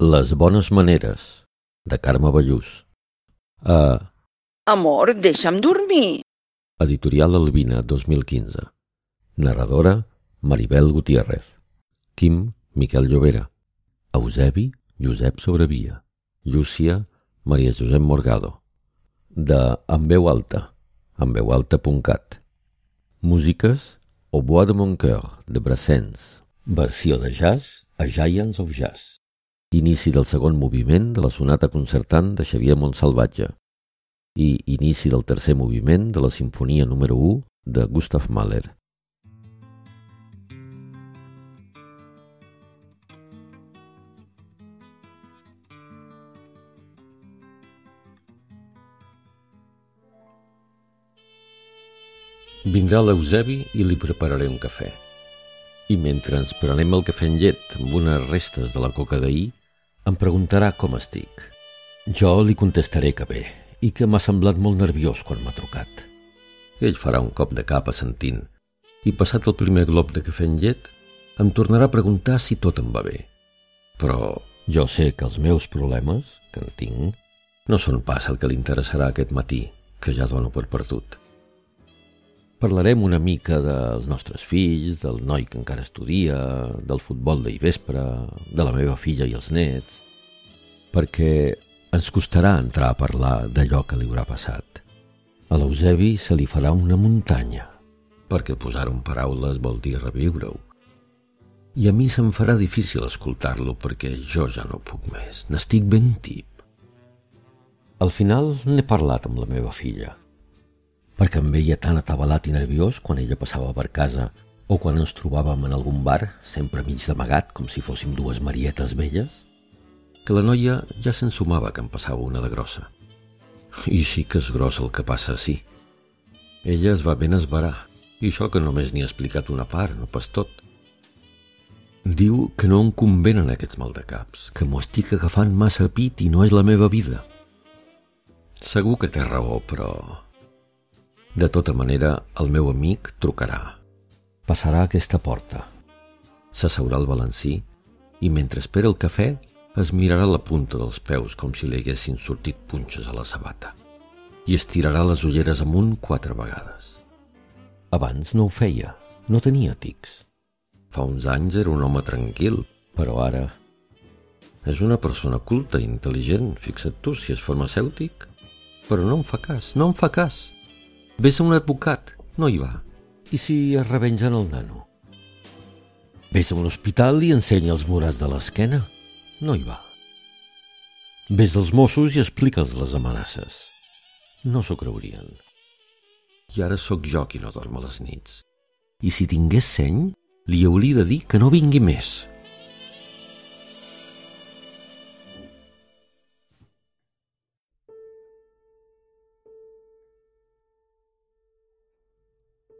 Les bones maneres, de Carme Ballús. A Amor, deixa'm dormir. Editorial Albina 2015. Narradora Maribel Gutiérrez. Quim Miquel Llobera. Eusebi Josep Sobrevia. Llúcia Maria Josep Morgado. De En veu alta, enveualta.cat. Músiques Au bois de mon cœur, de Brassens. Versió de jazz a Giants of Jazz. Inici del segon moviment de la sonata concertant de Xavier Montsalvatge i inici del tercer moviment de la sinfonia número 1 de Gustav Mahler. Vindrà l'Eusebi i li prepararé un cafè. I mentre ens prenem el cafè en llet amb unes restes de la coca d'ahir, em preguntarà com estic. Jo li contestaré que bé i que m'ha semblat molt nerviós quan m'ha trucat. Ell farà un cop de cap assentint i passat el primer glob de cafè en llet em tornarà a preguntar si tot em va bé. Però jo sé que els meus problemes, que en tinc, no són pas el que li interessarà aquest matí, que ja dono per perdut. Parlarem una mica dels nostres fills, del noi que encara estudia, del futbol d'ahir vespre, de la meva filla i els nets, perquè ens costarà entrar a parlar d'allò que li haurà passat. A l'Eusebi se li farà una muntanya, perquè posar-ho en paraules vol dir reviure-ho. I a mi se'm farà difícil escoltar-lo perquè jo ja no puc més, n'estic ben tip. Al final n'he parlat amb la meva filla, perquè em veia tan atabalat i nerviós quan ella passava per casa o quan ens trobàvem en algun bar, sempre mig d'amagat, com si fóssim dues marietes velles, que la noia ja s'ensumava que em passava una de grossa. I sí que és gros el que passa així. Ella es va ben esbarar, i això que només n'hi ha explicat una part, no pas tot. Diu que no em convenen aquests maldecaps, que m'ho estic agafant massa pit i no és la meva vida. Segur que té raó, però de tota manera, el meu amic trucarà. Passarà aquesta porta. S'asseurà al balancí i mentre espera el cafè es mirarà la punta dels peus com si li haguessin sortit punxes a la sabata i estirarà les ulleres amunt quatre vegades. Abans no ho feia, no tenia tics. Fa uns anys era un home tranquil, però ara... És una persona culta i intel·ligent, fixa't tu, si és farmacèutic. Però no em fa cas, no em fa cas. Ves a un advocat, no hi va. I si es revengen el nano? Ves a un hospital i ensenya els morats de l'esquena? No hi va. Ves als Mossos i explica'ls les amenaces. No s'ho creurien. I ara sóc jo qui no dorm a les nits. I si tingués seny, li hauria de dir que no vingui més.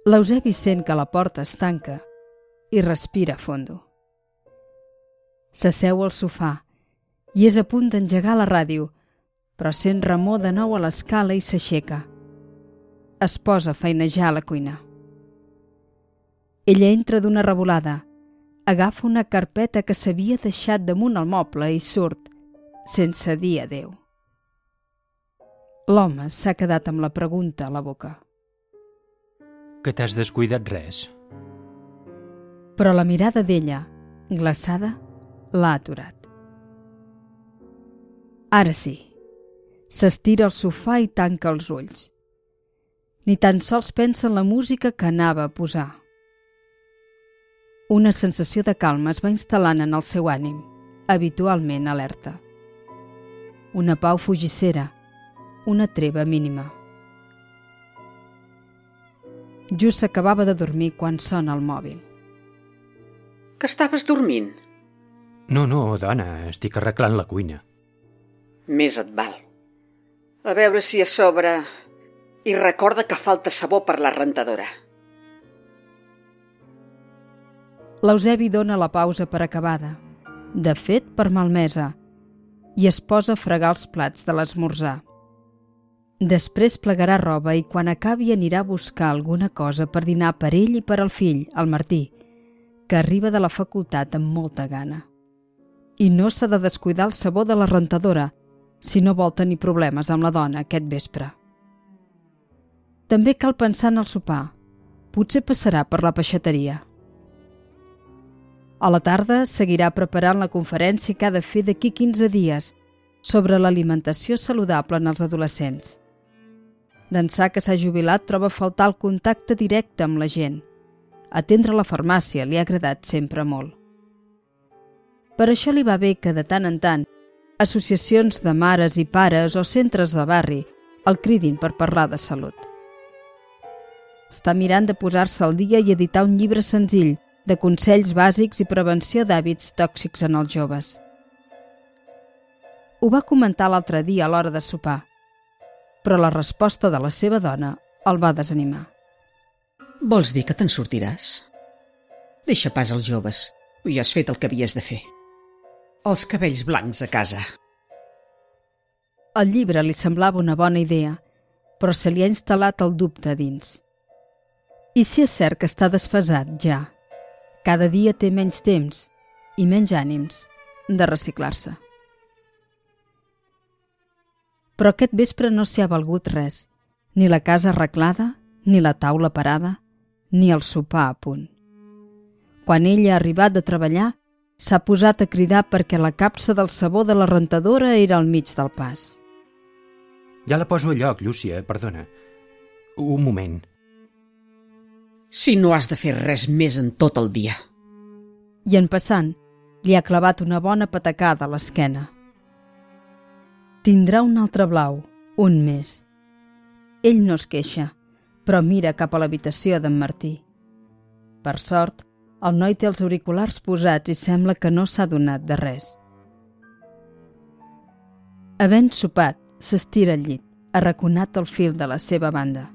L'Eusebi sent que la porta es tanca i respira fondo. S'asseu al sofà i és a punt d'engegar la ràdio, però sent remor de nou a l'escala i s'aixeca. Es posa a feinejar a la cuina. Ella entra d'una revolada, agafa una carpeta que s'havia deixat damunt el moble i surt, sense dir adeu. L'home s'ha quedat amb la pregunta a la boca. Que t'has descuidat res? Però la mirada d'ella, glaçada, l'ha aturat. Ara sí. S'estira al sofà i tanca els ulls. Ni tan sols pensa en la música que anava a posar. Una sensació de calma es va instal·lant en el seu ànim, habitualment alerta. Una pau fugissera, una treva mínima. Just s'acabava de dormir quan sona el mòbil. Que estaves dormint? No, no, dona, estic arreglant la cuina. Més et val. A veure si a sobre... I recorda que falta sabó per la rentadora. L'Eusebi dona la pausa per acabada, de fet per malmesa, i es posa a fregar els plats de l'esmorzar. Després plegarà roba i quan acabi anirà a buscar alguna cosa per dinar per ell i per al fill, el Martí, que arriba de la facultat amb molta gana. i no s'ha de descuidar el sabó de la rentadora si no vol tenir problemes amb la dona aquest vespre. També cal pensar en el sopar. Potser passarà per la peixateria. A la tarda seguirà preparant la conferència que ha de fer d'aquí 15 dies sobre l'alimentació saludable en els adolescents. D'ençà que s'ha jubilat troba faltar el contacte directe amb la gent. Atendre la farmàcia li ha agradat sempre molt. Per això li va bé que de tant en tant associacions de mares i pares o centres de barri el cridin per parlar de salut. Està mirant de posar-se al dia i editar un llibre senzill de consells bàsics i prevenció d'hàbits tòxics en els joves. Ho va comentar l'altre dia a l'hora de sopar, però la resposta de la seva dona el va desanimar. Vols dir que te'n sortiràs? Deixa pas als joves. Ja has fet el que havies de fer. Els cabells blancs a casa. El llibre li semblava una bona idea, però se li ha instal·lat el dubte dins. I si és cert que està desfasat ja, cada dia té menys temps i menys ànims de reciclar-se. Però aquest vespre no s'hi ha valgut res, ni la casa arreglada, ni la taula parada, ni el sopar a punt. Quan ella ha arribat de treballar, s'ha posat a cridar perquè la capsa del sabó de la rentadora era al mig del pas. Ja la poso a lloc, Llúcia, perdona. Un moment. Si no has de fer res més en tot el dia. I en passant, li ha clavat una bona patacada a l'esquena. Tindrà un altre blau, un més. Ell no es queixa, però mira cap a l'habitació d'en Martí. Per sort, el noi té els auriculars posats i sembla que no s'ha donat de res. Havent sopat, s'estira al llit, arraconat al fil de la seva banda.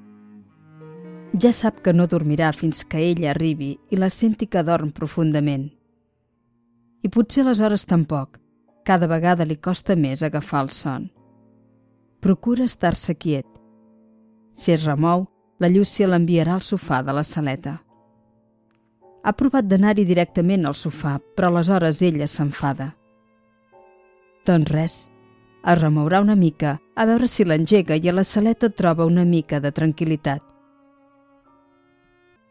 Ja sap que no dormirà fins que ella arribi i la senti que dorm profundament. I potser aleshores tampoc, cada vegada li costa més agafar el son. Procura estar-se quiet. Si es remou, la Llúcia l'enviarà al sofà de la saleta. Ha provat d'anar-hi directament al sofà, però aleshores ella s'enfada. Doncs res, es remourà una mica a veure si l'engega i a la saleta troba una mica de tranquil·litat.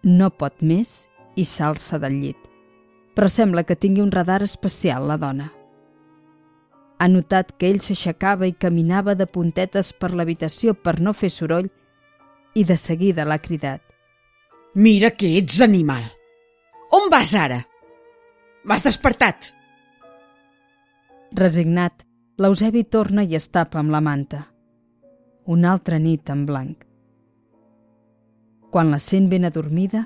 No pot més i s'alça del llit, però sembla que tingui un radar especial la dona. Ha notat que ell s'aixecava i caminava de puntetes per l'habitació per no fer soroll i de seguida l'ha cridat. Mira que ets animal! On vas ara? M'has despertat! Resignat, l'Eusebi torna i es tapa amb la manta. Una altra nit en blanc. Quan la sent ben adormida,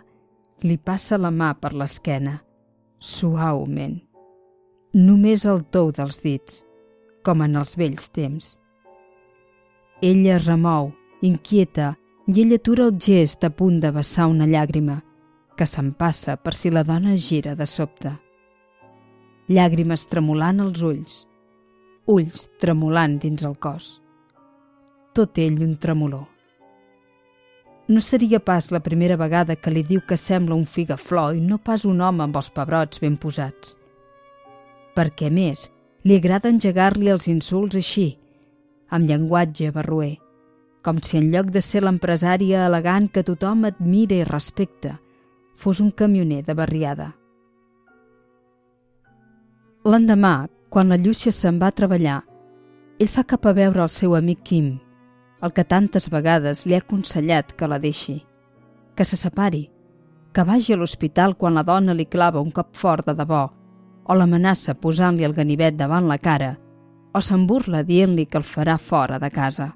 li passa la mà per l'esquena, suaument. Només el tou dels dits com en els vells temps. Ella es remou, inquieta, i ell atura el gest a punt de vessar una llàgrima, que se'n passa per si la dona gira de sobte. Llàgrimes tremolant als ulls, ulls tremolant dins el cos. Tot ell un tremolor. No seria pas la primera vegada que li diu que sembla un figaflor i no pas un home amb els pebrots ben posats. Perquè, més, li agrada engegar-li els insults així, amb llenguatge barruer, com si en lloc de ser l'empresària elegant que tothom admira i respecta, fos un camioner de barriada. L'endemà, quan la Llúcia se'n va a treballar, ell fa cap a veure el seu amic Kim, el que tantes vegades li ha aconsellat que la deixi, que se separi, que vagi a l'hospital quan la dona li clava un cop fort de debò o l'amenaça posant-li el ganivet davant la cara, o se'n burla dient-li que el farà fora de casa.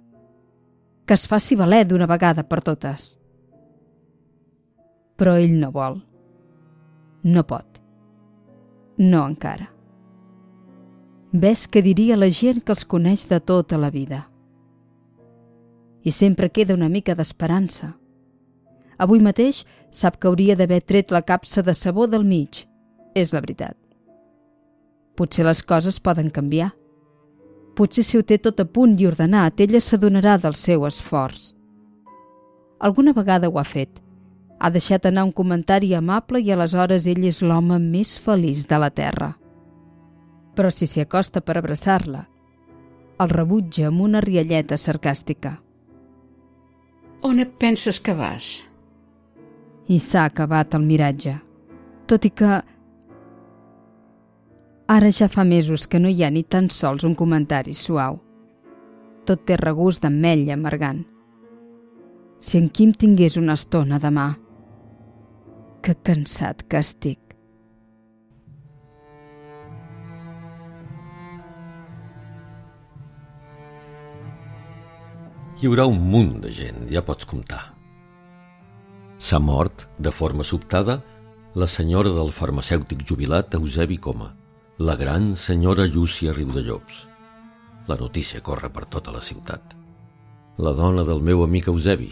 Que es faci valer d'una vegada per totes. Però ell no vol. No pot. No encara. Ves que diria la gent que els coneix de tota la vida. I sempre queda una mica d'esperança. Avui mateix sap que hauria d'haver tret la capsa de sabó del mig. És la veritat. Potser les coses poden canviar. Potser si ho té tot a punt i ordenat, ella s'adonarà del seu esforç. Alguna vegada ho ha fet. Ha deixat anar un comentari amable i aleshores ell és l'home més feliç de la Terra. però si s'hi acosta per abraçar-la, el rebutja amb una rialleta sarcàstica. On et penses que vas? I s'ha acabat el miratge. Tot i que... Ara ja fa mesos que no hi ha ni tan sols un comentari suau. Tot té regust d'ametlla amargant. Si en Quim tingués una estona demà. Que cansat que estic. Hi haurà un munt de gent, ja pots comptar. S'ha mort, de forma sobtada, la senyora del farmacèutic jubilat Eusebi Coma, la gran senyora Llúcia Riudellobs. La notícia corre per tota la ciutat. La dona del meu amic Eusebi,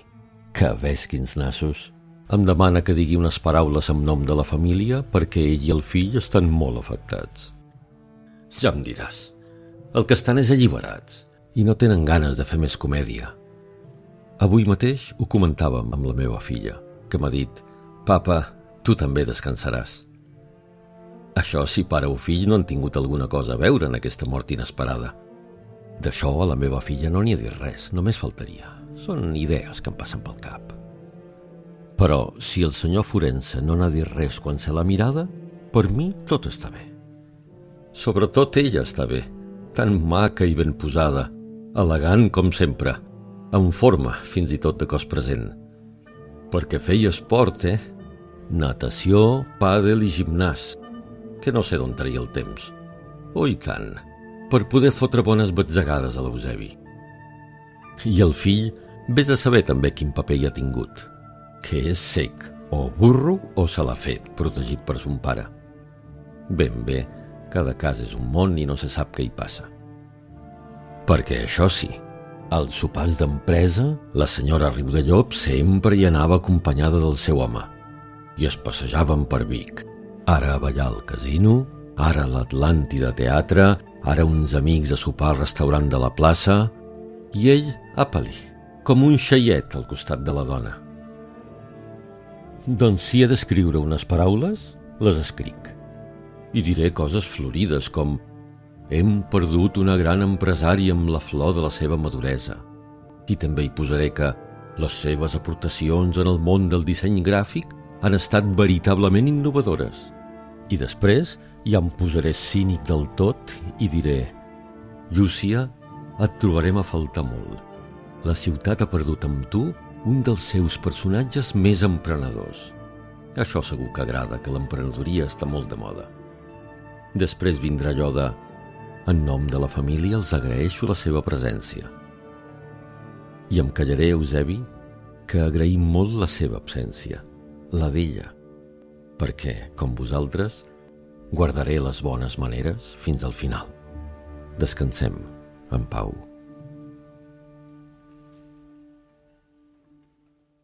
que ves quins nassos, em demana que digui unes paraules en nom de la família perquè ell i el fill estan molt afectats. Ja em diràs, el que estan és alliberats i no tenen ganes de fer més comèdia. Avui mateix ho comentàvem amb la meva filla, que m'ha dit «Papa, tu també descansaràs». Això si pare o fill no han tingut alguna cosa a veure en aquesta mort inesperada. D'això a la meva filla no n'hi ha dit res, només faltaria. Són idees que em passen pel cap. Però si el senyor forense no n'ha dit res quan se la mirada, per mi tot està bé. Sobretot ella està bé, tan maca i ben posada, elegant com sempre, en forma fins i tot de cos present. Perquè feia esport, eh? Natació, pàdel i gimnàs, que no sé d'on traia el temps. Oh, tant, per poder fotre bones batzegades a l'Eusebi. I el fill, vés a saber també quin paper hi ha tingut. Que és sec, o burro o se l'ha fet, protegit per son pare. Ben bé, cada cas és un món i no se sap què hi passa. Perquè això sí, als sopars d'empresa, la senyora Riudellop sempre hi anava acompanyada del seu home i es passejaven per Vic. Ara a ballar al casino, ara a l'Atlàntida Teatre, ara uns amics a sopar al restaurant de la plaça i ell a Palí, com un xaiet al costat de la dona. Doncs si he d'escriure unes paraules, les escric. I diré coses florides com hem perdut una gran empresària amb la flor de la seva maduresa. I també hi posaré que les seves aportacions en el món del disseny gràfic han estat veritablement innovadores. I després ja em posaré cínic del tot i diré Llúcia, et trobarem a faltar molt. La ciutat ha perdut amb tu un dels seus personatges més emprenedors. Això segur que agrada, que l'emprenedoria està molt de moda. Després vindrà allò de en nom de la família els agraeixo la seva presència. I em callaré, Eusebi, que agraïm molt la seva absència, la d'ella, perquè, com vosaltres, guardaré les bones maneres fins al final. Descansem en pau.